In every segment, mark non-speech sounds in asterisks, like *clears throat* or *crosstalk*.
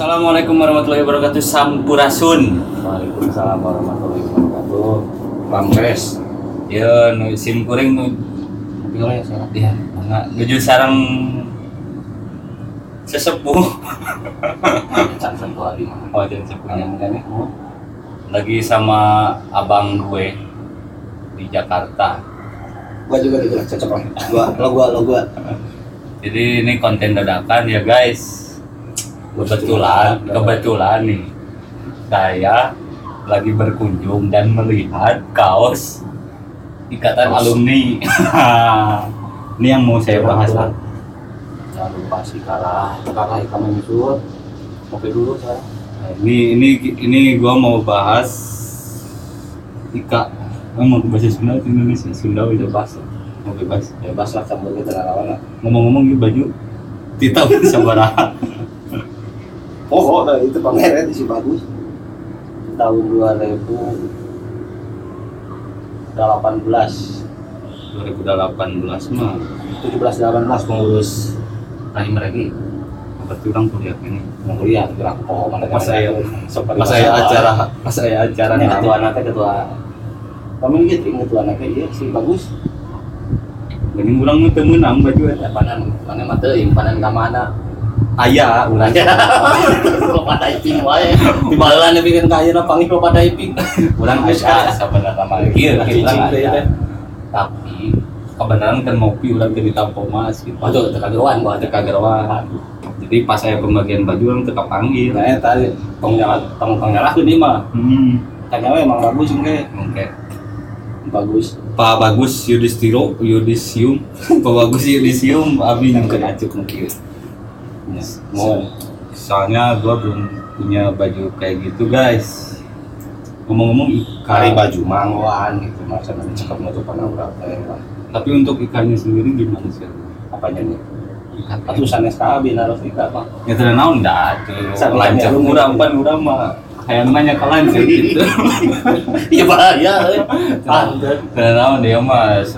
Assalamualaikum warahmatullahi wabarakatuh Sampurasun Waalaikumsalam warahmatullahi wabarakatuh. Pampres. Ya nu sim kuring nu Pilih ya sekarang. ya nggak nuju sarang sesepuh Can satu hari mah. oh dan sepuhnya lagi sama abang gue di Jakarta gua juga gitu cocok lah. Gua lo gua lo gua. jadi ini konten dadakan ya guys kebetulan kebetulan nih saya lagi berkunjung dan melihat kaos ikatan Kaos. alumni. *laughs* Ini yang mau saya bahas lah Jangan lupa sih kalah. Kalah kamu nyusul. Kopi dulu sekarang. Nah, ini ini ini gua mau bahas Ika. Mau bahasa Sunda Indonesia? Sunda udah bahas mau bebas. Bebas lah campur kita ngomong-ngomong ini baju tidak *laughs* sabaraha Oh, oh nah, itu pangeran sih bagus. Tahun 2018 2018 mah. 17 18 pengurus Rahim Regi. Berarti orang kuliah ini. Mau kuliah kira oh mana Pas saya- seperti pas saya acara pas saya acara nanti. ketua anaknya ketua kami gitu ketua anaknya iya sih bagus. Ini orang itu menang baju ya panen panen mah teuing panen ka mana ayah urang lo *laughs* pada iping wae. Di balan bikin kaya na panggil lo pada iping urang aya sebenarnya mah kieu tapi kebenaran kan ngopi urang teu ditampo mas gitu. Waduh teka geruan gua teu kagerwan jadi pas saya pembagian baju orang teu panggil. Nah eta tong nyala tong tong nyala ini mah hmm. Tanya emang bagus oke oke. Bagus. Pak Bagus Yudhistiro Yudhisium. *laughs* Pak Bagus Yudhisium Abi. Yang kena acuk mungkin Ya, mau. Soalnya gua belum punya baju kayak gitu guys. Ngomong-ngomong kari ikan baju mangwan gitu masa nanti cakep nutup panah berapa ya tapi untuk ikannya sendiri gimana sih? Apanya nih? Ikan Atuh sanes KB naruh ika apa? ya tidak naon dah tuh lancar. kami urang pan urang mah. Kayak nanya ke lancar gitu. Iya *laughs* bahaya. Anda. tidak naon. Dia mas.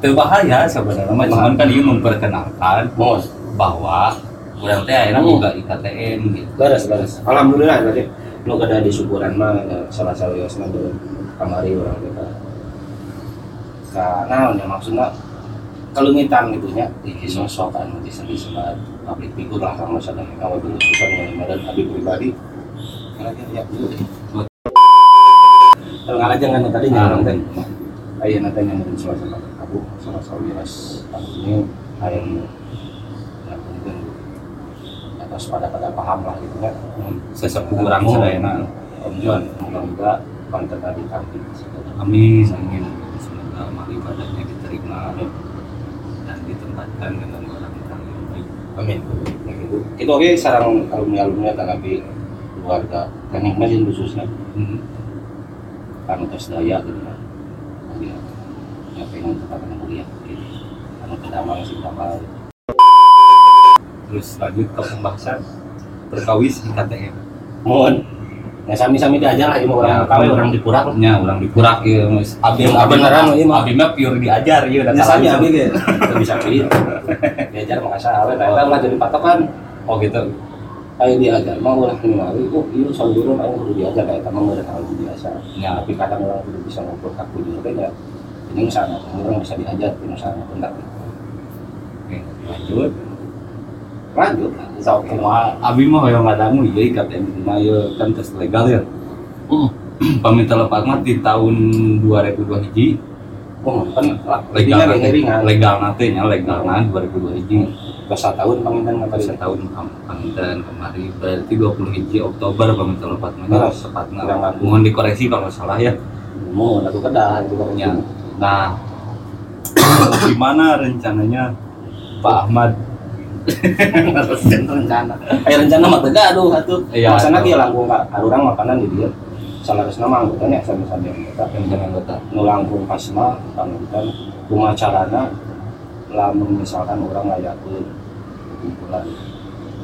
Berbahaya sebenarnya cuman kan dia memperkenalkan Mos. bahwa urang teh akhirnya Hmm. buka IKTM gitu. Beres beres. Alhamdulillah tadi. Lu kada di syukuran mah salah satu yosna dulu kamari orang kita. Karena yang maksudnya kalau ngitan gitu nya. Di sosok kan di seni sebat public figure lah sama sadar kalau dulu susah yang dan habib pribadi. Karena dia ya dulu. Kalau nggak aja kan tadi nyarang teh ayo nanti yang mungkin salah satu aku salah satu jelas ini ayam atas pada pada paham lah gitu ya sesepuh urang sadayana Om John moga-moga konten tadi kami Amin, amin. Semoga amal ibadahnya diterima dan ditempatkan dengan orang-orang yang baik. amin. Ya gitu. itu oke sarang alumni alumni tapi keluarga. Teknik mesin khususnya. Hmm. kanu tes daya gitu ya ya pengen yang kuliah? Gitu. Kanu kedamang sih kapal Terus lanjut ke pembahasan berkawis IKTM. mohon ya sami-sami diajar lah orang Ya, kawin bener. orang dipurak Nya ulang dipurak ya, Mas. Abi Ya, abi beneran, mah- iya, mah. Abi mah pure diajar ya ya sami abi *laughs* gitu bisa pilih diajar makasih awet nah nggak jadi patokan Oh gitu. ayo diajar mau ulah ini mah itu itu selalu ayo kudu diajar kayak kamu udah tahu biasa Ya, tapi kadang orang tidak bisa ngobrol kaku juga ya ini misalnya orang bisa diajar ini misalnya oke, lanjut. Lanjut So, mah abi mah hoyong ya mah ya kan tes legal ya. Paminta lepas mah di tahun 2002 hiji oh kan legal nanti legal nanti nya legal nah 2002 hiji bahasa tahun pengintan nggak tahu setahun pamintan kemarin berarti 20 hiji Oktober paminta lepas mah Beres. tepatnya Kurang lebih. mohon dikoreksi kalau salah ya mau lagu kedah itu kan Ya. Nah, gimana rencananya Pak Ahmad? Rencana. Ayo rencana mah tega aduh atuh. Iya, maksana dia langkung kak arurang makanan di dia salah resna mah anggotanya sama sama anggota Rencana anggota. nu langkung pasma pangitan kumacarana lamun misalkan orang ngayakeun kumpulan.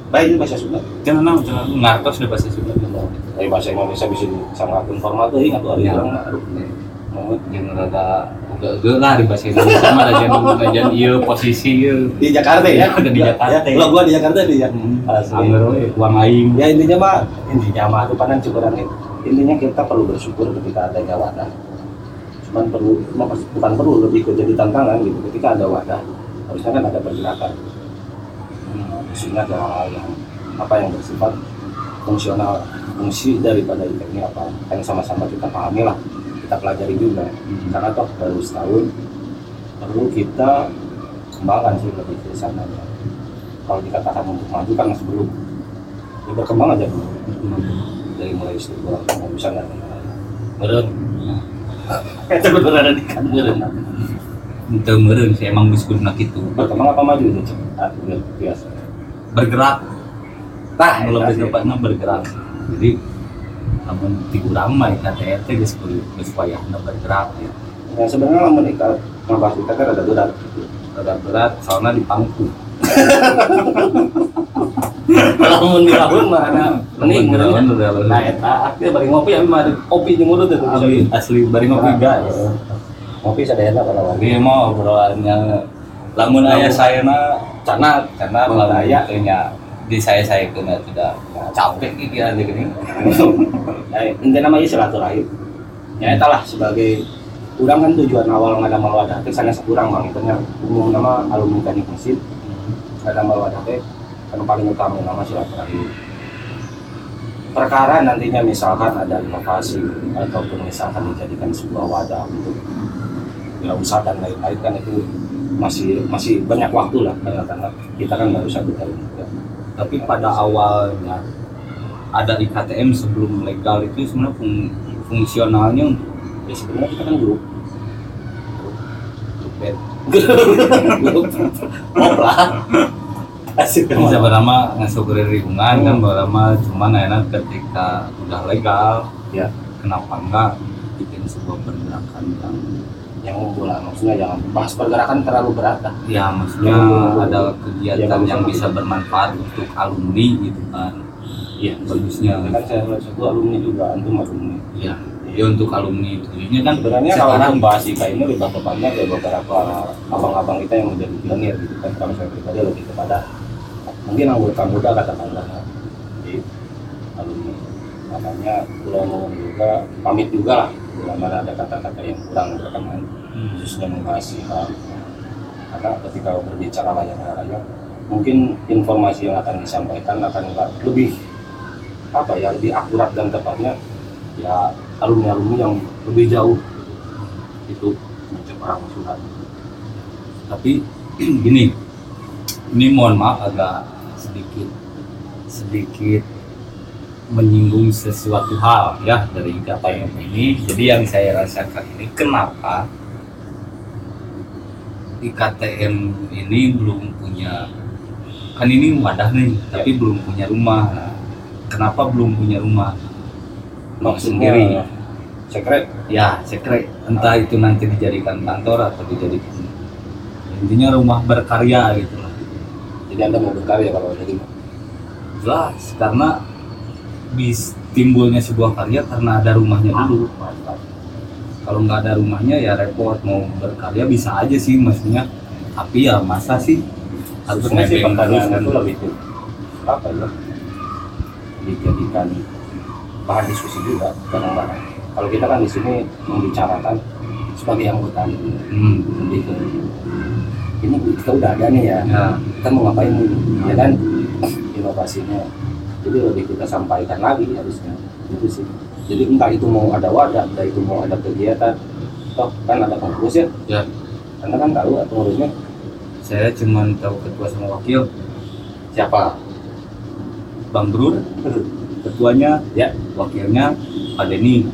Baik itu bahasa Sunda. Jangan naon, jangan ngartos udah bahasa Sunda. Tapi bahasa Indonesia bisa disangakeun formal teuing atuh ari Ya. urang mah aduh Mau jeung rada Gak lah di bahasa Indonesia. Mah aja aja iya posisi iya. di Jakarta ya? Udah di Jakarta. ya. lo gua di Jakarta nih ya? We, uang aing. ya intinya mah intinya mah itu panen syukuran itu intinya kita perlu bersyukur ketika adanya wadah. Cuman perlu bukan perlu lebih ke jadi tantangan gitu. Ketika ada wadah harusnya kan ada pergerakan. Hmm, sehingga ada hal yang apa yang bersifat fungsional fungsi daripada ini apa. Yang sama-sama kita pahami lah kita pelajari juga Hmm. karena toh baru setahun perlu kita kembangkan sih lebih ke sana kalau dikatakan untuk maju kan masih belum ya berkembang aja dulu dari mulai struktural nggak bisa nggak Meren. itu bener ada di kan Meren. Itu meren sih emang diskusi gitu. berkembang apa maju itu ah, biasa Bergerak. nah itu sih. tepatnya bergerak. Jadi namun tiga ramai KTR teh geus geus wayahna bergerak ya. ya sebenarnya lamun ikat ngabah kita kan ada berat gitu. Berat berat soalnya di pangku. *laughs* lamun di tahun mah ada mending bener. nah eta akhirnya bari ngopi ya mah ada kopi jeung urut itu Asli asli bari ngopi guys. ngopi sadayana kalau lagi Dia mau obrolannya lamun aya sayana Cana, karena Lamun lamun aya. aya di saya saya kena tidak capek gitu ya gini. intinya namanya silaturahim ya itulah sebagai kurang kan tujuan awal ngadamal wadah teh sanes kurang bang itu umum nama alumni teknik mesin ngadamal wadah teh kan paling utama nama silaturahim perkara nantinya misalkan ada inovasi ataupun misalkan dijadikan sebuah wadah untuk wirausaha dan lain-lain kan itu masih masih banyak waktu lah karena kita kan baru satu tahun juga. Tapi pada awalnya ada IKTM sebelum legal itu sebenarnya fung- fungsionalnya untuk ya sebenarnya kita kan grup. Untuk bed. grup *laughs* grup lah asik Ini sebenarnya ngasukuri lingkungan kan beberapa cuman enak ketika udah legal ya. kenapa enggak bikin sebuah pergerakan yang yang bola maksudnya jangan bahas pergerakan terlalu berat lah. Ya maksudnya Yang- ada kegiatan bagus yang bisa bermanfaat untuk alumni gitu kan. Iya. Bagusnya. Kan saya satu alumni juga antum alumni. Ya ya untuk alumni itu ini kan sebenarnya kalau sekarang membahas IKA ini lebih banyak ya beberapa abang-abang kita yang menjadi pionir gitu kan. Kalau saya pribadi lebih kepada mungkin anggota muda katakanlah di alumni. Makanya pulau mau juga pamit juga lah mana ada kata-kata yang kurang berkenan Hmm. khususnya membahas hal karena ketika berbicara layak layak mungkin informasi yang akan disampaikan akan lebih apa ya lebih akurat dan tepatnya ya alumni alumni yang lebih jauh itu mencoba surat tapi *clears throat* gini ini mohon maaf agak sedikit sedikit menyinggung sesuatu hal ya dari IKTM ini. Jadi yang saya rasakan ini kenapa IKTM ini belum punya kan ini wadah nih tapi belum punya rumah. Nah, kenapa belum punya rumah? Maksudnya sendiri. sekret ya sekret entah itu nanti dijadikan kantor atau dijadikan intinya rumah berkarya gitu jadi anda mau berkarya kalau jadi jelas karena bis timbulnya sebuah karya karena ada rumahnya dulu. Kalau nggak ada rumahnya ya repot. Mau berkarya bisa aja sih maksudnya. Tapi ya masa sih? Harus sebenarnya sih pertanyaan itu lebih ke apa ya? Dijadikan bahan diskusi juga kadang-kadang kalau kita kan di sini membicarakan sebagai anggota hmm. lebih ke ini kita udah ada nih ya. Ya. Kita mau ngapain nih? Ya. kan? Inovasinya jadi lebih kita sampaikan lagi harusnya. Itu sih. Jadi entah itu mau ada wadah entah itu mau ada kegiatan. Toh kan ada pengurus ya. Ya. Anda kan tahu pengurusnya saya cuma tahu ketua sama wakil. Siapa? Bang Brur. Ketuanya. Ya. Wakilnya Pak Denny.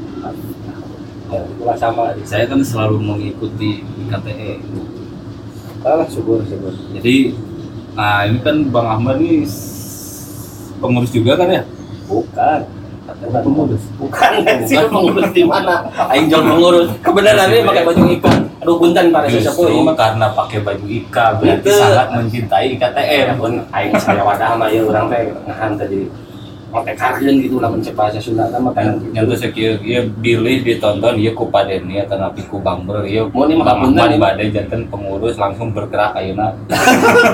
Ya itulah sama. Saya kan selalu mengikuti IKTE salah syukur syukur. Jadi nah ini kan Bang Ahmad nih pengurus juga kan ya? Bukan. Bukan pengurus. Bukan. *laughs* Sih pengurus di mana? Aing jual pengurus. Kebenaran ini pakai baju ikan. Aduh punten para sesepuh ini? karena pakai baju IKA berarti sangat mencintai IKTM pun aing saya wadah mah ya orang teh ngahan tadi ngotekarkeun gitu lah mencek bahasa Sunda. Mah kan gitu. yang tuh sekieu ieu bilih ditonton ieu ku Padeni atau napi ku Bang Ber ieu Mau nih mah nih. badai janten pengurus langsung bergerak ayeuna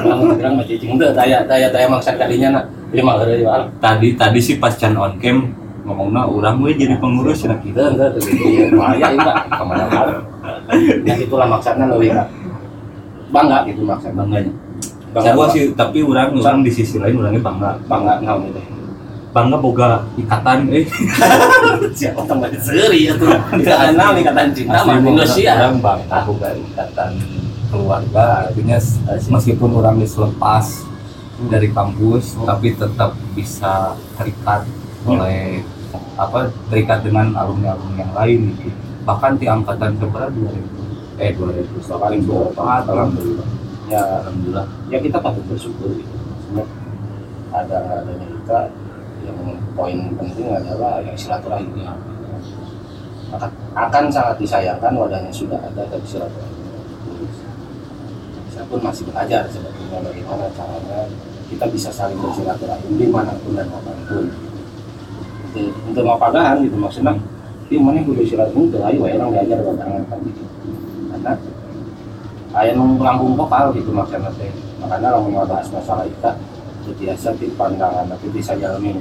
Lamun *laughs* bilang mah cicing teu daya daya daya maksud kalinya na lima heureuy wae tadi tadi si pas can on cam ngomongna urang we jadi pengurus cenah kita teu gitu bahaya ieu Pak. Ke mana mana ya itulah maksudnya leuwih bangga gitu maksudnya bangganya. Bangga sih tapi orang orang di sisi lain orangnya bangga. Bangga naon itu bangga boga ikatan. Eh. *laughs* Siapa tambah seuri ya tuh ikatan naon ikatan cinta mah Indonesia orang bangga boga ikatan keluarga. Artinya meskipun orang diselepas dari kampus tapi tetap bisa terikat oleh apa terikat dengan alumni-alumni yang lain. Gitu. bahkan di angkatan keberapa 2000 eh 2000 paling berempat alhamdulillah. Ya alhamdulillah. Ya kita patut bersyukur gitu. Ada adanya kita yang poin penting adalah ya silaturahmi akan, akan sangat disayangkan wadahnya sudah ada tapi silaturahmi saya pun masih belajar sebetulnya bagaimana caranya kita bisa saling bersilaturahmi di mana pun dan kapan pun. Untuk untuk mapagahan gitu maksudnya di mana kudu silaturahmi itu ayo orang diajar barengan kan gitu. Karena ayah nung lambung vokal gitu maksudnya. Makanya kalau mau bahas masalah itu itu biasa di pandangan tapi bisa jalanin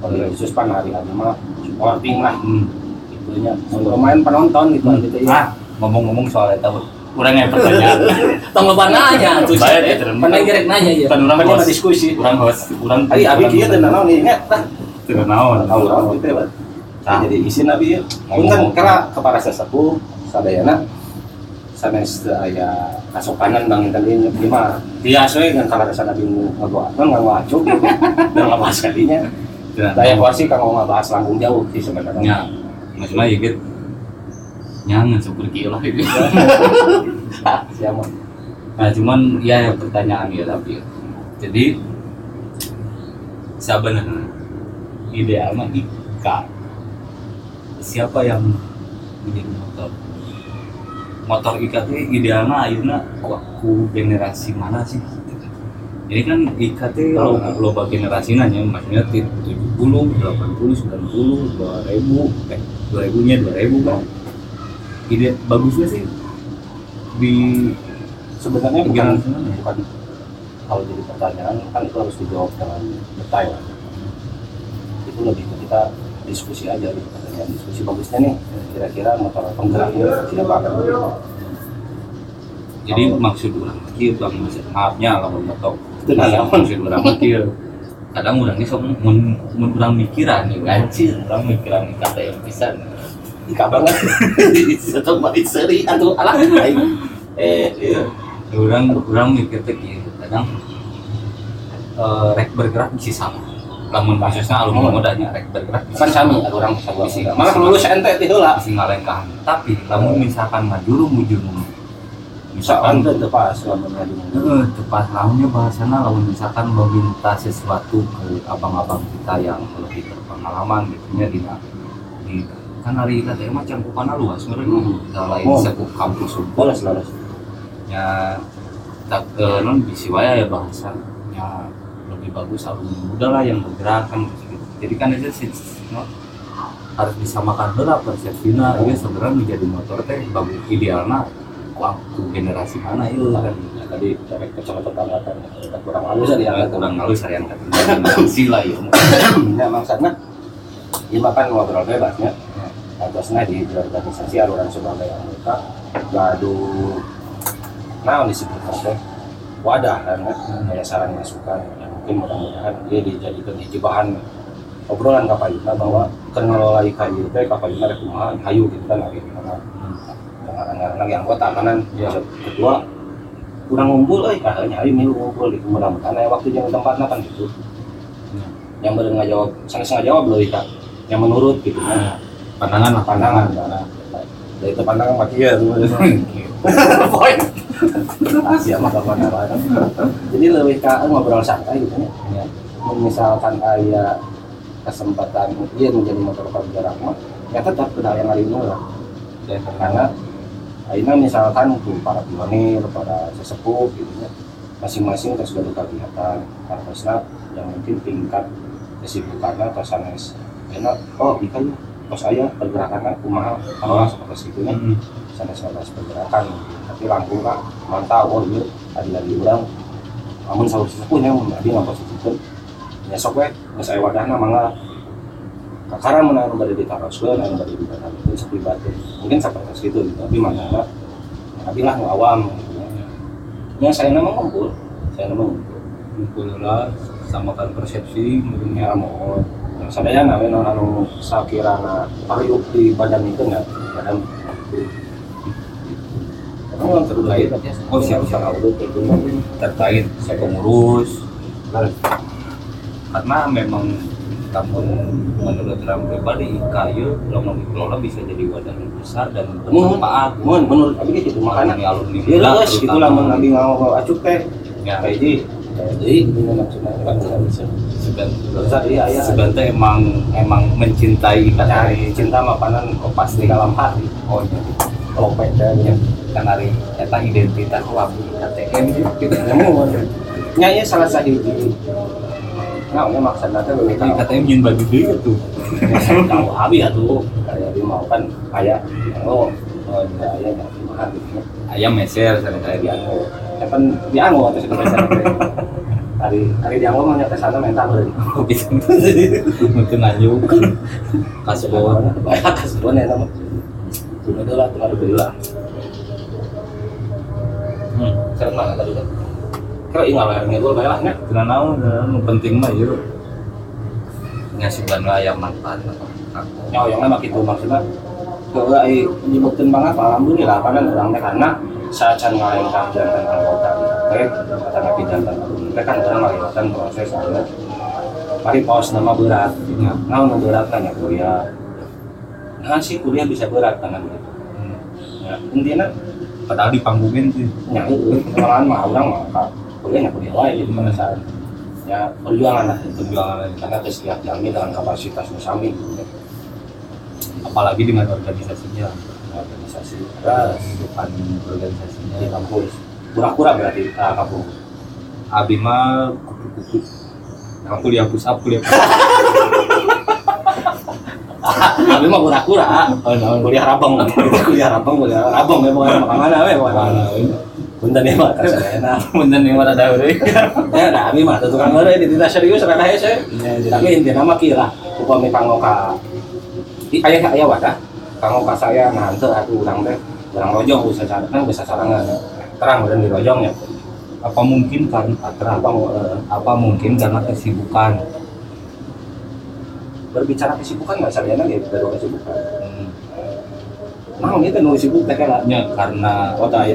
oleh khusus pan hari hari mah supporting lah. Hmm. itunya. Pemain penonton gitu Hmm. gitu ah ya ngomong-ngomong soal itu orang yang pertanyaan. *laughs* Tong loba nanya tuh. Ya, terus. pandai gerek nanya ya Kan orang host. diskusi orang host orang Ari abi teh naon nih ingat tah tidak naon tahu orang gitu ya Tah. jadi isi nabi ya. Punten kala kepada sesepuh sadayana sanes aya kasopanan bang ieu ieu mah biasa we dengan kala rasa nabi ngagoakeun ngawacuk gitu. *laughs* Dan ngabahas kadinya Tidak daya porsi kang mau ngabahas langkung jauh sih sebenarnya. Nya maksudnya ya gitu nyangan seperti lah *laughs* itu siapa? Nah cuman ya pertanyaan ya tapi jadi sebenarnya idealnya Ika. Siapa yang menjadi motor motor Ika itu idealnya akhirnya ku generasi mana sih? Jadi kan Ika itu lo loba generasi nanya maksudnya ti- 70, 80, 90, 2000 eh 2000 nya 2000 kan. Ide bagusnya sih di sebenarnya bukan ya? bukan. Kalau jadi pertanyaan kan itu harus dijawab dengan detail. Itu lebih ke kita diskusi aja gitu pertanyaan diskusi bagusnya nih kira-kira motor penggeraknya siapa jadi maksud orang kecil bang maksud maafnya kalau Tenang, Nah, maksud orang kecil. Kadang orangnya sok mun mun orang mikiran nih gancil orang mikiran nih kata yang bisa Ika banget *laughs* satu balik seri atau alah eh iya. orang orang mikir teh kadang eh, rek bergerak bisa sama lamun khususnya alumni modanya rek bergerak kan sami ada orang bisa Bisa. malah lulus ente teh heula bisa ngalengkahan. Tapi lamun misalkan ngajuru mujur misalkan teu pas lamun ngadu Eh, tepat namanya bahasana kalau misalkan meminta sesuatu ke abang-abang kita yang lebih berpengalaman gitu ya di di kan hari kita teh mah cangkupan luas sebenarnya Hmm. kita lain Oh. sekup kampus bolos bolos ya tak eh, non bisi ya bahasa. Ya lebih bagus alumni yang bergerakan gitu. jadi kan itu sih no, harus disamakan lah persepsinya ya sebenarnya menjadi motor teh bagus idealnya waktu generasi mana ya kan. Nah, tadi cara kecamatan tambatan kita kurang halus ya ya kurang halus saya yang generasi lah ya ya maksudnya ini makan ngobrol bebasnya. Atasnya di organisasi aluran sebagai anggota gaduh nah disebut teh? Wadah kan ya. Saran masukan yang mungkin mudah-mudahan dia dijadikan hiji bahan obrolan kapayuna bahwa kengelola kayu teh kapayuna rek kumaha hayu gitu kan lagi gimana dengan lagi anggota kanan Ya. kedua kurang ngumpul euy kahanya ayo milu ngumpul gitu mudah-mudahan aya waktu jeung tempatna kan gitu. Yang bener nggak jawab sanes nggak jawab loh Ika. Yang menurut gitu kan. Pandangan lah pandangan karena dari itu pandangan mah iya. *laughs* Poin siapa mah kapan jadi lebih ke ngobrol santai gitu ya. Ya. misalkan aya kesempatan dia menjadi motor penggerak mah ya tetap ke yang lain lah. Ya, karena Aina misalkan tuh para pionir, para sesepuh gitu ya. Masing-masing terus sudah kelihatan karena yang mungkin tingkat kesibukannya atau sanes enak. Oh ikan tos saya pergerakan kumaha kalau seperti itu nya Hmm. sanes sanes pergerakan tapi langsung kak mantau oh iya tadi lagi ulang namun sahur sepuhnya tadi nggak posisikan nyesok we nggak saya wadahna mangga kakara menang pada ditaroskeun anu bari dibadan itu sepi batu mungkin seperti itu gitu. Tapi mana tapi lah nu awam gitu. ya. Saya nama ngumpul. Saya nama ngumpul. Kumpul lah, samakan persepsi, mungkin. Ya mau. Yang sadaya nawe no anu sakirana pariuk di badan itu nggak badan terkait Oh, tahu. Itu terkait saya pengurus. Karena memang namun menurut orang pribadi kayu kalau dikelola bisa jadi wadah yang besar dan bermanfaat. Mun menurut abi gitu makanya Makanya alumni muda, lah, gitu lah mengambil ngawal acuk teh. ya. Jadi, jadi iya iya. sebenarnya emang emang mencintai kata Cari cinta mapanan kok pasti dalam hati. oh iya Kalau pedanya, kan hari eta identitas wabi KTM gitu namun nyanya salah satu di Nah, ini maksudnya teh lebih tahu. KTM yang bagi dia tuh Ya, tahu abi ya tuh. Kayak dia mau kan kayak oh oh ya ya ya gimana gitu. ayam meser sana Kayak kayak dia dia anu, ya kan dia anu atau sebenarnya sana. Hari hari dia ngomong nyata sana mental berarti. bisa *laughs* mungkin lanjut *laughs* kasbon kasbon ya nama dulu lah cuma dulu lah hmm. saya mana tadi kan kalau ingat lah ngedul lah nya karena naon nu penting mah yuk ngasih bantu ayam manfaat yang emang gitu maksudnya kalau ai menyebutkan banget alhamdulillah karena orang teh karena saya can ngalengkan jantan anggota kayak kata nabi jantan mereka kan orang ngalengkan proses ada Mari paus nama berat, Ya. nah berat tanya kuliah. Nah sih kuliah bisa berat kan gitu. Hmm. Ya, intinya padahal dipanggungin sih. Ya itu mah orang mah kak kuliahnya kuliah wae gitu pada saat ya perjuangan lah perjuangan karena setiap jamnya dengan kapasitas musami gitu. Apalagi dengan organisasinya. Organisasi keras. Kehidupan organisasinya. Di kampus. Kura-kura berarti ah, kampung abi mah kupu-kupu. Kuliah pusat kuliah *laughs* tapi mah kura-kura. Kuliah rabang. Kuliah rabang kuliah rabang. Ya bukan makan mana ya bukan punten ya mah tas enak. Punten yang mana tahu deh. ya nah abi mah tukang ngere di tidak serius rada hese tapi intinya mah kira upami pangoka. Di ayah ayah wadah pangoka saya nganter atuh urang teh. Urang rojong bisa cara kan bisa sarangan. Terang dan di rojongnya Apa mungkin karena apa eh, apa mungkin karena kesibukan? Berbicara kesibukan nggak saya lagi dari kesibukan. Hmm. nah itu nulis sibuk teh kan? Ya, karena oh tak ya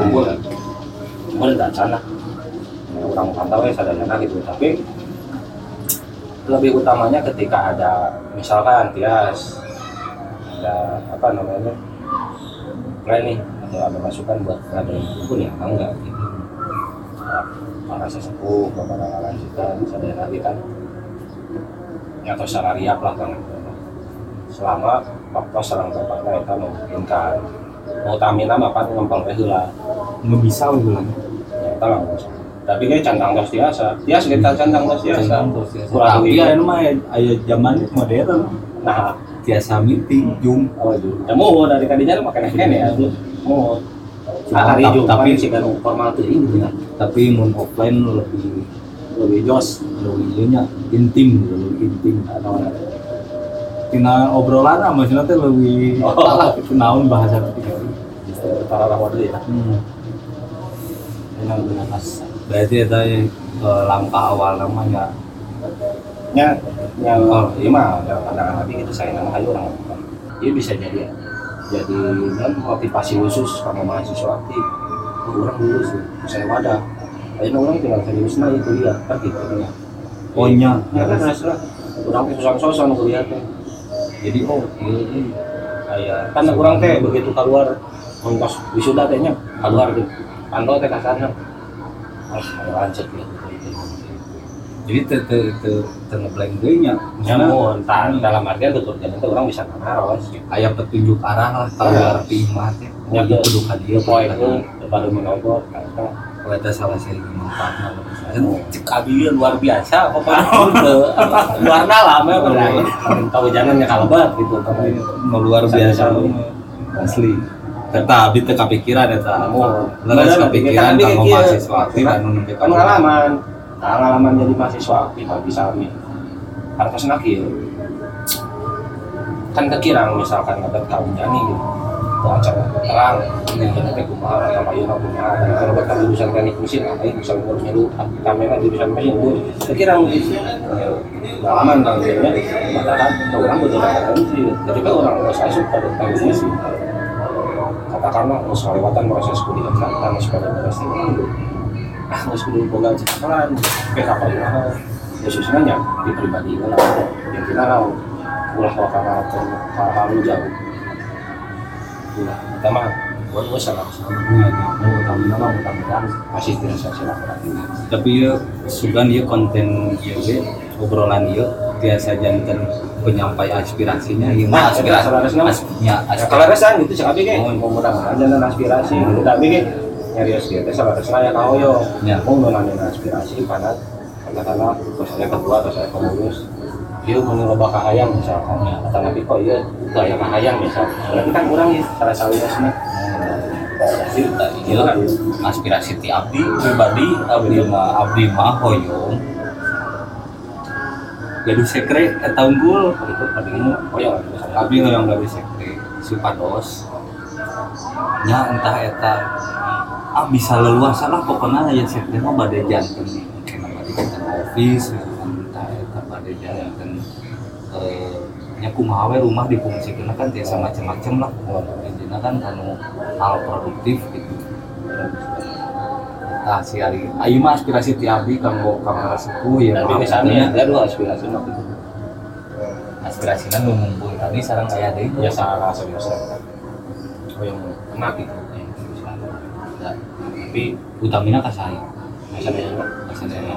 kumpul tak sana ya, orang pantau ya sadarnya gitu. Tapi lebih utamanya ketika ada misalkan tias ada apa namanya plan nih atau ada masukan buat ngadain kumpul ya enggak gitu. Nah, para sesepuh para lanjutan lagi kan. ya atau secara riak lah kan selama waktu serang tempatnya itu memungkinkan. Mau tamina mah kan ngempang teh heula nggak bisa gitu ya kita nggak bisa. Tapi kayak cantang tos biasa. Tias kita cantang tos biasa. Ya. Kurang Tapi ya mah ayah zaman itu modern. nah. Biasa meeting, zoom. oh itu ya mau dari kadinya lu makan kene ya mau hari Jumat tapi sih kan formal tuh ini tapi mun offline lebih lebih jos lebih nya intim lebih intim tina obrolan lah maksudnya teh lebih Oh. naon bahasa itu para rawat dulu ya? Hmm. benar benar pas berarti itu eh, langkah awal namanya? Nya nya oh, iya mah pandangan tadi itu saya nama hayu orang. Dia bisa jadi jadi kan motivasi khusus sama mahasiswa aktif. Orang lulus tuh saya wadah. Akhirnya orang tinggal serius nah itu dia. Kan gitu ya Oh, nya. ya kan hasilnya orang susah sosan kuliah teh jadi oh iya iya. kayak kan orang teh begitu keluar ongkos wisuda tehnya keluar di kantor teh kasarnya. Ah ayo lanjut ya jadi te te te te ngeblank deui nya Ya, entah dalam artian tutur jadi itu orang bisa ngaros. Aya petunjuk arah lah kalau Iya. arti mah teh. Ya, oh kudu poin itu baru menobor kata. Oh, itu salah satu manfaatnya abi luar biasa, apa, luar dalam ya, bener. tahu jangan ya kalau banget gitu tapi Mau luar biasa. Asli. Kata abi teu kepikiran eta. Oh, Leres kita kanggo mikir, mahasiswa aktif anu ka pengalaman. Pengalaman jadi mahasiswa aktif bisa kami harus nakil kan kekirang misalkan ada tahun jani gitu acara terang Ya. ya nanti kumaha atau ayo nak kumaha dan kalau buat jurusan teknik mesin ngapain bisa ngurus nyelu kamera jurusan mesin gue kekirang gitu pengalaman kan dia padahal orang betul betul sih ketika orang saya suka dengan mesin katakanlah harus melewatan proses kuliah kan pada beres itu ah harus kuliah boga cekalan kayak kapal mahal ya susahnya di pribadi yang kita tahu ulah wakana hal-hal jauh kita mah buat gue salah iya. mau utama mudah-mudahan masih dirasa silaturahmi tapi ya sugan ya konten ya ge obrolan ya biasa jantan penyampai aspirasinya ya. Nah, aspirasi aspirasi nama. as- ya Ya aspirasi. kalau resan gitu cek abi Oh. mudah-mudahan jangan aspirasi, tapi ke nyari aspirasi salah resan ya kau yo, Ya. mau aspirasi karena katakanlah saya ketua terus saya pengurus, dia mau nyoba kahayang misalkan, Ya. atau nabi kok iya gaya kahayang misalkan, berarti kan kurang ya salah salah sih, Iya kan aspirasi ti abdi pribadi abdi mah abdi mah hoyong gaduh sekre eta unggul itu ya misalnya abdi hoyong gaduh sekre supados. Nya entah eta ah bisa leluasa lah. Pokoknya ya sekre mah bade janten mungkin bade janten office eta bade janten eh nya kumaha we rumah difungsikeun kan tiasa macam-macam lah. Intinya kan anu hal produktif gitu. Nah, si Ari, ayo mah aspirasi ti abdi kanggo kamera sepuh ya. tapi misalnya ada dua aspirasi mah gitu. aspirasinya nu ngumpul tadi sarang kayak deui. ya salah serius oh yang enak gitu, Ya, tapi utamina ka saya. misalnya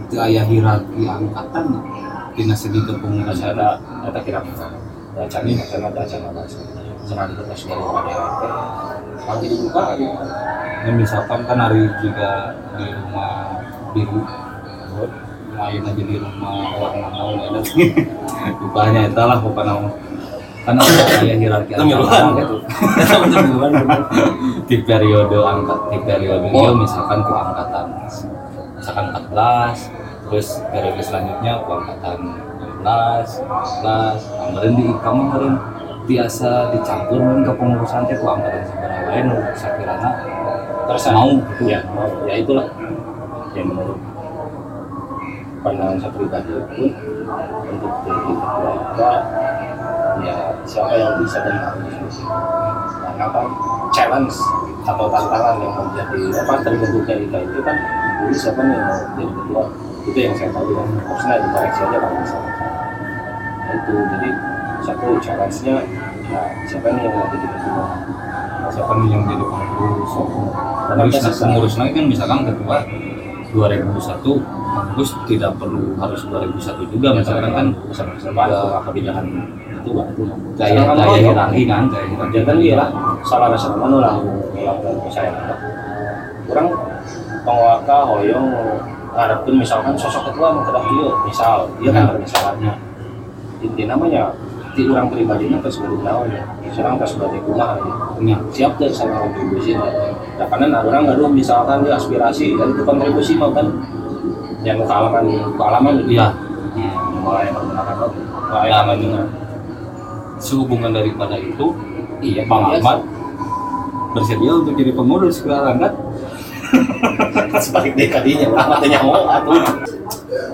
Itu aya hierarki angkatan tina segi ada ada kira-kira ada cari macam ada acara bahasa senang kita dari wadah kalau dibuka. Ya, misalkan kan hari juga di rumah biru. Main aja di rumah orang naon ada rupanya itu lah pokoknya kan ada kayak hierarki angkatan gitu. *laughs* Di periode angkat di periode Oh. itu misalkan ku angkatan. Misalkan 14 terus periode selanjutnya ku angkatan 16 11 kemarin di kamu kemarin biasa dicampur meureun ke pengurusan teh ku angkatan seberang lain sakirana terus mau. Gitu ya ya itulah. Yang menurut pandangan saya pribadi pun untuk jadi ketua IPA ya siapa yang bisa dan harus karena kan challenge atau tantangan yang menjadi apa terbentuknya IPA itu kan dulu siapa nih yang mau jadi ketua itu yang saya tahu kan harusnya dikoreksi aja kalau misalnya Nah, itu jadi satu challenge-nya ya siapa nih yang mau jadi ketua siapa nih yang jadi pengurus? Pengurus susah. pengurus lagi kan misalkan ketua 2001 pengurus tidak perlu harus 2001 juga. Misalkan kan bisa bersebar Ya. kebijakan itu kan gaya gaya kalau- hierarki kan gaya hierarki. jantan dia lah. Salah rasa mana lah. Melakukan saya. Kurang pengwaka hoyong ngarepin misalkan sosok ketua mau kedah dia misal dia kan Ya. misalnya inti namanya di orang pribadinya pas baru naon ya sekarang pas sebagai kumaha ya Ya. siap deh sama kontribusi lah nah karena ada orang nggak misalkan dia aspirasi dan itu kontribusi mau kan yang kealaman kealaman Iya. mulai menggunakan lo mulai Ya. lama juga sehubungan daripada itu iya Bang. Ahmad bersedia untuk jadi pengurus sekarang kan sebalik dia kadinya orang matanya mau atuh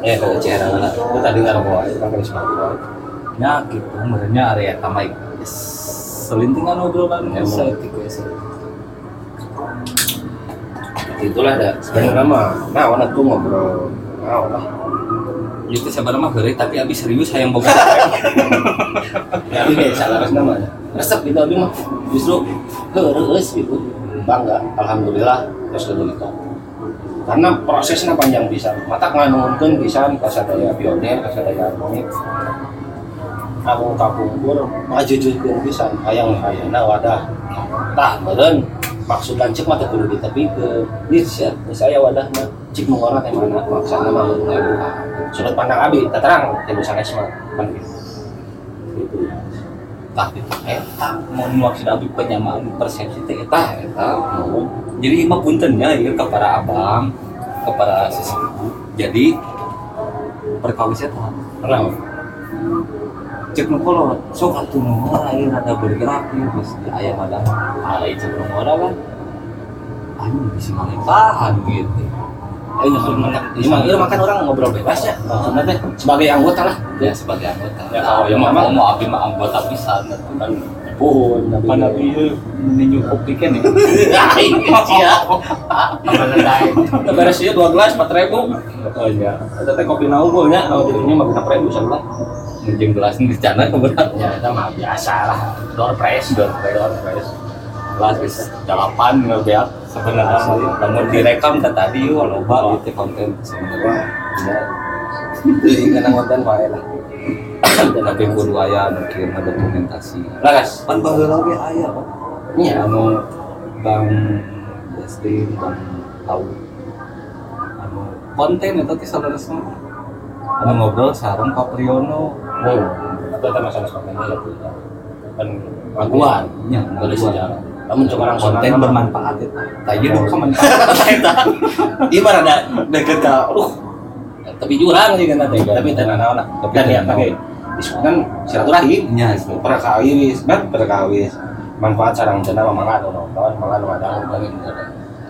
eh kalau cera lah. Itu tadi nggak mau itu kan sebalik ya gitu sebenarnya area tamai. Selintingan obrolan Ya, saya esa itulah ada sebenarnya mah nah warna tuh ngobrol. Nah lah itu sebenarnya mah geureut tapi abi serius hayang boga *laughs* ya ini salah res namanya. Resep gitu abi mah. Justru heureueus gitu bangga alhamdulillah terus itu karena prosesnya panjang bisa. Mata nganungkeun pisan ka sadaya pionir ka sadaya komik aku kapungkur majujurkeun pisan hayang hayana wadah. Tah meureun maksud lancik mah teu kudu ditepikeun geus ya geus aya wadah mah. Cik mengorot teh mana? Maksana mah ngabuka sudut pandang abi terang teh sanes mah kan gitu gitu tapi eta mau maksud abi penyamaan persepsi teh eta eta mau. Jadi mah puntennya ya ke para abang ke para sesepuh jadi perkawisnya tah kenapa cek nu kolot sok atuh nu lain ada bergerak ya terus di ayam ada ada cek nu kan. Anjing bisa tahan gitu Ayo nyusul makan. Iya, iya makan orang ngobrol bebas ya. Sebenarnya sebagai anggota lah. ya sebagai anggota Ya, kalau kalau yang mau mau abi mah anggota atuh kan Pun, kan abi menuju kopi kan ya *laughs* Iya. Beres ya dua gelas empat ribu. oh iya Ada teh kopi naungkulnya, kalau jadinya mah berapa ribu salah. menjeng gelas ini di sana kebetulan Ya itu mah biasa lah. Door price, door price, door price. Gelas geus delapan ngebeak sebenarnya namun direkam kan tadi loba gitu konten sebenarnya ya. Jadi kan anggota mah lah. tapi kudu aya mungkin ada dokumentasi Laras. kan baheula ge aya Pak. Iya. anu bang Justin bang tahu anu konten itu teh saudara semua anu ngobrol sareng Pak Priyono Oh, atau kita masalah kontennya ya tuh. Kan laguan. nya Boleh sejarah. Namun cuma orang konten bermanfaat. itu tadi dulu manfaat. *laughs* Ibarat ada deket ke uh. Tapi jurang sih kan tadi tapi tenan naon dan ya pakai diskusikan silaturahim nya perkawis kan? Perkawis. Manfaat sarang cenah mangan ono kawan mangan wadang kan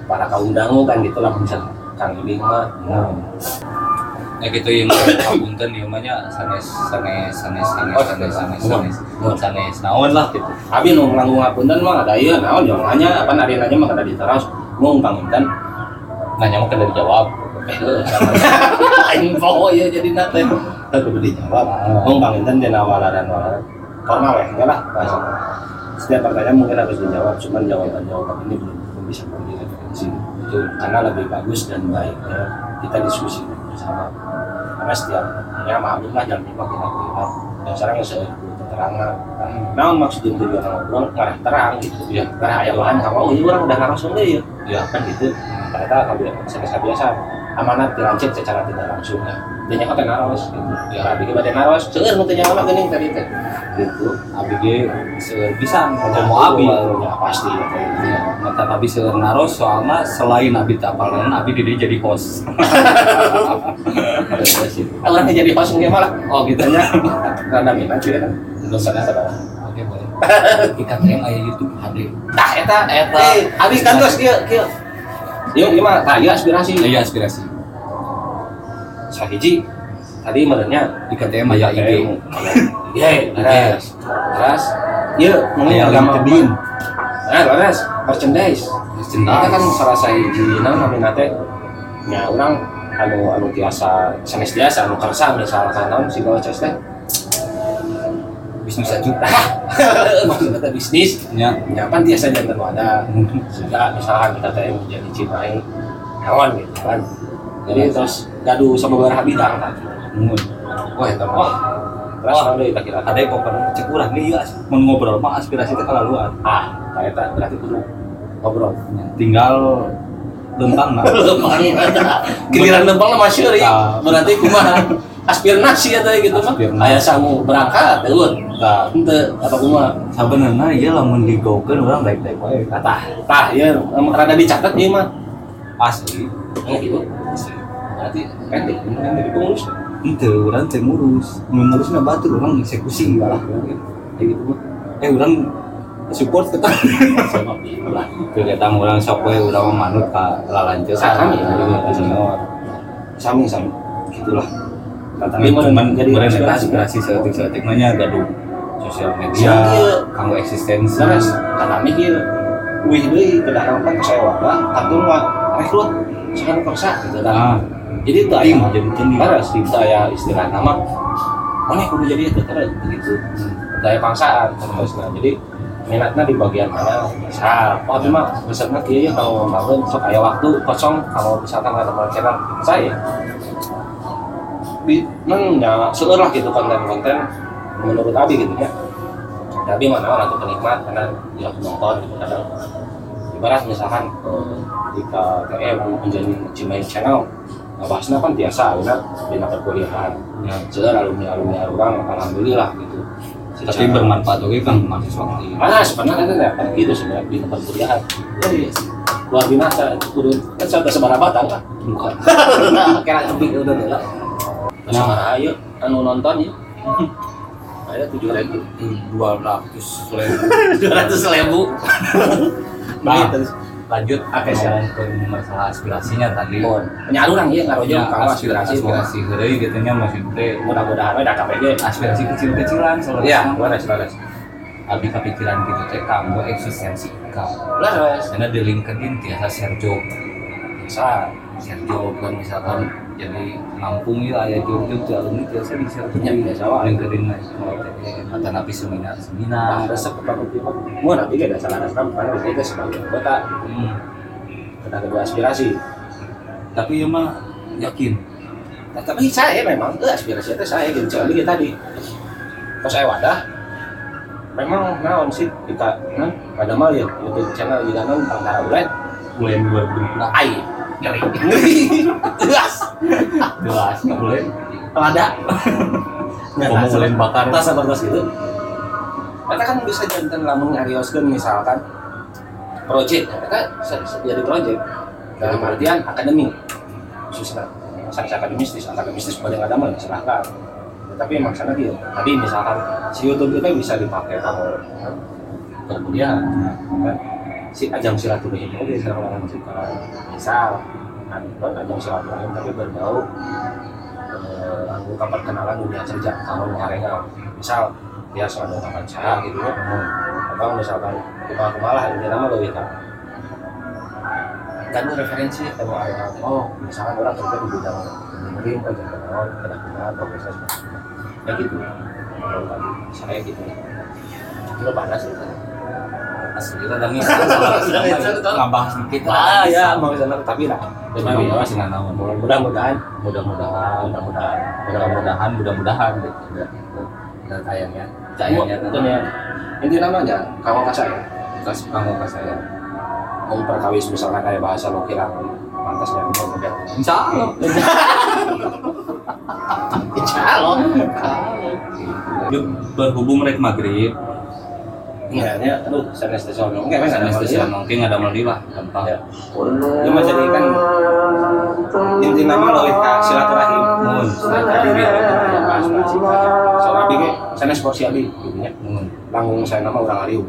para kaum dangu kan gitu lah bisa kang ibing mah ya gitu yang punten ieu mah nya sanes sanes sanes sanes Oh, sanes sanes mohon. sanes sanes naon lah gitu. Abi nu nganggung ngapunten mah ada ieu naon yang nanya apa nari nanya mah kada diteras mung panginten nanya mah kan dari jawab *laughs* info ya jadi nate kudu dijawab. Mung panginten dina walaran walaran formal ya enggak lah bahasa. Setiap pertanyaan mungkin harus dijawab cuman jawaban jawaban ini belum belum bisa itu karena lebih bagus dan baiknya kita diskusi bersama karena setiap ya maklum lah jam lima kita kuliah dan sekarang yang saya keterangan. Nah maksudnya tujuan ngobrol ngarah terang gitu. Ya karena ayah bahan kamu oh ini orang udah langsung deh ya. Ya kan gitu. Ternyata kalau biasa biasa amanat dirancit secara tidak langsung. Ya dia nyawa naros gitu. Ya rabi ke badan naros seueur nu teh nyawa geuning tadi. teh gitu ge seueur pisan kalau mau abi ya pasti. Ya ya. mata abi seueur naros soalnya selain abi tapaleun abi di dieu jadi host. *laughs* Orangnya jadi host nggak malah. Oh gitu. Tanya rada minat sih kan belum sadar oke boleh. *laughs* IKTM aya YouTube HD Tah eta Eta. Eh, abis kan terus kieu kieu. Yuk, tah ieu aspirasi. iya aspirasi. Sahiji. Tadi merenya IKTM aya IG Iya, laras. Laras. Yuk, ngomongin aya agama Nah, laras, merchandise. Kita kan salah namina teh. Ya, orang anu anu tiasa sanes tiasa anu kersa si gawe teh. bisnis aja *laughs* Maksudnya teh bisnis. nya Ya, kan tiasa jantan wadah. Sehingga misalkan kita teh menjadi cipai hewan gitu kan. Jadi terus gaduh sama beberapa bidang Wah, itu mah. Wah. mana kita kira ada yang pokoknya cek urang nih ya ngobrol mah aspirasi teh kalaluan Ah, ternyata berarti kudu ngobrol. tinggal tentang nah Lempang. *laughs* *laughs* Giliran lempang mah syuri. Ah. Berarti kumaha? Aspirasi ya teh gitu mah. Aya sangu berangkat teueur. Tah, Henteu apa kumaha? sebenarnya iya lamun digokeun urang baik-baik wae Tah, tah ya emang rada dicatat ieu mah. asli Oh gitu. Berarti kan jadi pengurus. Itu orang teh ngurus. Ngurusnya batur orang eksekusi malah kayak gitu eh orang support kita Sama lah. kegiatan orang we urang mah manut ka lalanceun Sami. senior Sami sami. Gitulah. Kata tapi cuman jadi jadi aspirasi. aspirasi seetik-seetik nya gaduh sosial media ieu. kanggo eksistensi. Laras, karena mikir, wih deui kedah rampan saya wadah, atur mah rekrut sekarang paksa gitu kan jadi itu jadi tim harus tim saya istilah nama. Mana kudu jadi itu terus begitu daya paksaan terus nah jadi minatnya di bagian mana? Misal oh tapi mah besarnya kia ya kalau membangun sok aya waktu kosong. Kalau misalkan ada channel saya di nang ya lah gitu konten-konten menurut Abi gitu ya. Abi mana orang tuh penikmat karena dia penonton gitu kadang ibarat misalkan eh, jika TM menjadi channel ngebahasnya kan biasa karena di perkuliahan Ya. sudah alumni alumni orang alhamdulillah gitu. Tapi bermanfaat oke kan mahasiswa di ah sebenarnya kan ya kan gitu sebenarnya di tempat kuliahan. Oh iya. Luar biasa itu kudu kan saya udah sebarang batang lah bukan. *laughs* Kira lebih udah lah Nah. nah ayo anu nonton ya. Ayo tujuh ribu. Dua ratus ribu. *laughs* Dua ratus ribu. Nah. terus lanjut Oke, ke masalah aspirasinya tadi? Penyaru orang ya ngarojo ya kalau aspirasi aspirasi heureuy gitu nya maksudnya mudah-mudahan ada KPG aspirasi kecil-kecilan soalnya iya laras laras abi kepikiran gitu teh kamu eksistensi kamu laras karena di LinkedIn biasa share job. Bisa. Share job kan misalkan jadi Lampung ya job di alumni biasa di share Ya, biasa. Wae. LinkedIn lah atau napi seminar. Nah seminar resep kepada tiba mau nanti gak ada salah resep karena kita sebagai anggota. Hmm. kita ada aspirasi. Tapi ya mah yakin? Nah, tapi saya memang eh, aspirasi itu saya gitu sekali kita tadi pas saya wadah memang naon sih kita nah, ada mah ya YouTube channel juga non tentang bulan bulan 2020 nah ai ngeri ngeri jelas. Jelas nggak boleh. Ada. Ngomong bulan bakar tas tas gitu? Kita kan bisa jantan lamun ngarioskeun misalkan. Project kita jadi project. Dalam artian akademik khususnya sanksi akademistis akademistis pada nggak ada silahkan tapi emang sana dia. Tadi misalkan si YouTube itu bisa dipakai kalau perkuliahan kan si ajang silaturahim oke sekarang orang suka misal kan ajang silaturahim tapi berbau eh, ungkapan perkenalan dunia kerja kalau ngarengau misal dia selalu ungkapan saya gitu ya. Atau misalkan kita malah ini nama lebih kan kan referensi kalau ada oh misalkan orang kerja di bidang engineering kerja kenalan kena profesor ya gitu. Kalau saya gitu. Itu panas sih asli kita udah ngisah sama *laughs* ngabahas dikit. Ah ya mau ke sana tapi lah tapi ya masih nggak naon mudah-mudahan. Mudah-mudahan mudah-mudahan. Mudah-mudahan mudah-mudahan gitu. Udah udah tayangnya tayangnya itu ya inti namanya kamu kasih saya. Terus kamu ke saya. Mau perkawis misalkan kayak bahasa lo kira pantasnya mau udah insya Allah. *laughs* Insya Allah. Berhubung rek maghrib Iya, ya, aduh, saya stasiun Enggak, memang ada anestesi masalah. mungkin ada meldi lah gampang Ya. Ya, mas jadi kan inti nama lo itu silaturahim. Mun. Silaturahim ya, ya, abi ke, saya abi, ya. Langgung nama orang Ariu.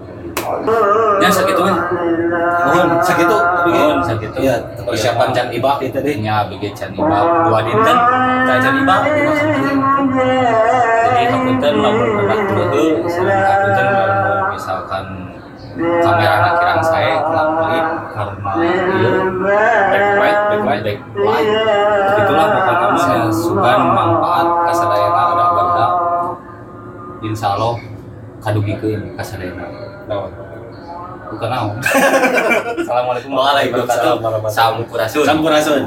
ya sakit kan Mohon, abi ke. Mohon sakitu. Iya, persiapan can ibak itu deh. nya bikin can ibak dua dinten kita can ibak jadi hapunten lamun produk dulu hapunten lamun misalkan kamera anak kirang saya telah pelit karena iya Backlight, backlight. backlight itulah pokoknya saya suka manfaat kasadayana ada benda insya Allah kadugikeun kasadayana bukan naon. *laughs* Assalamualaikum warahmatullahi Sampurasun. Sampurasun.